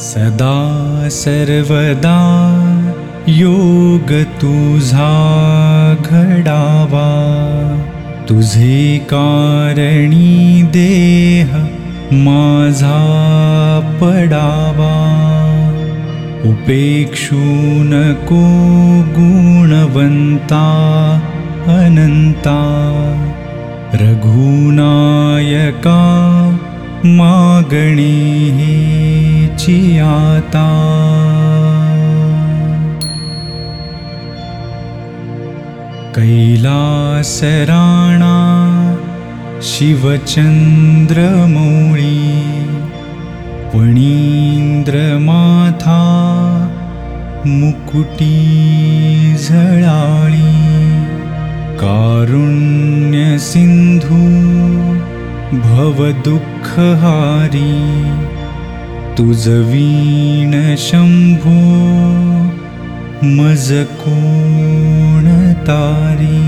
सदा सर्वदा योग तुझा घडावा. तुझे कारणी देह माझा पडावा. उपेक्षू नको गुणवंता अनंता. रघुनायका मागणी कैलासराणा शिवचन्द्रमौळी पणीन्द्रमाथा मुकुटी झळाळी कारुण्यसिन्धु भवदुःखहारी तुजवीण शम्भो मजकोणतारी।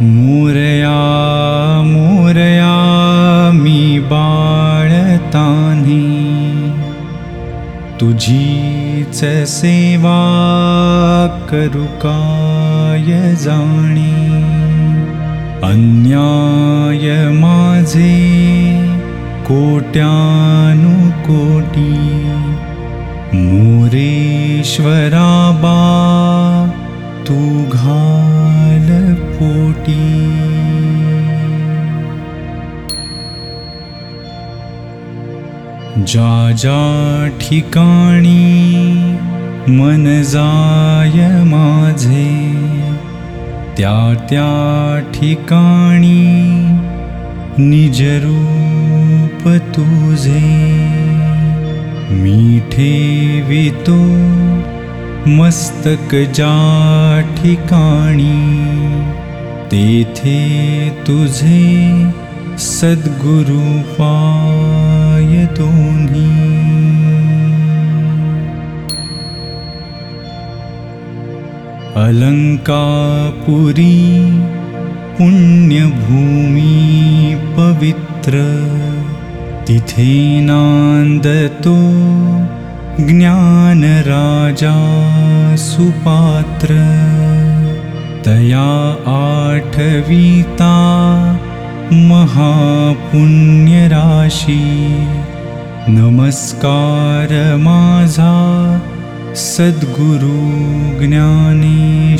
मोरया मोरया मी बाळताने। तुझीच सेवा करू काय जाणे अन्याय माझे कोट्यानुकोटी मोरेश्वराबा तू घाल पोटी। जा जा ठिकाणी मन जाय माझे त्या त्या ठिकाणी निजरूप तुझे मी ठेवितो मस्तक जा ठिकाणी तेथे तुझे सद्गुरु पाय दोन्ही अलङ्कापुरी पुण्यभूमि पवित्र। तिथे नान्दतो ज्ञानराजा सुपात्र। तया आठवीता महापुण्यराशि। नमस्कार माझा सद्गुरु ज्ञानेश्वराशि